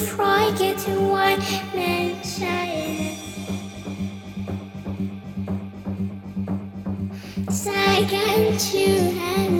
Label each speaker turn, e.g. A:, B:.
A: Du Freude to one man child Second to Henry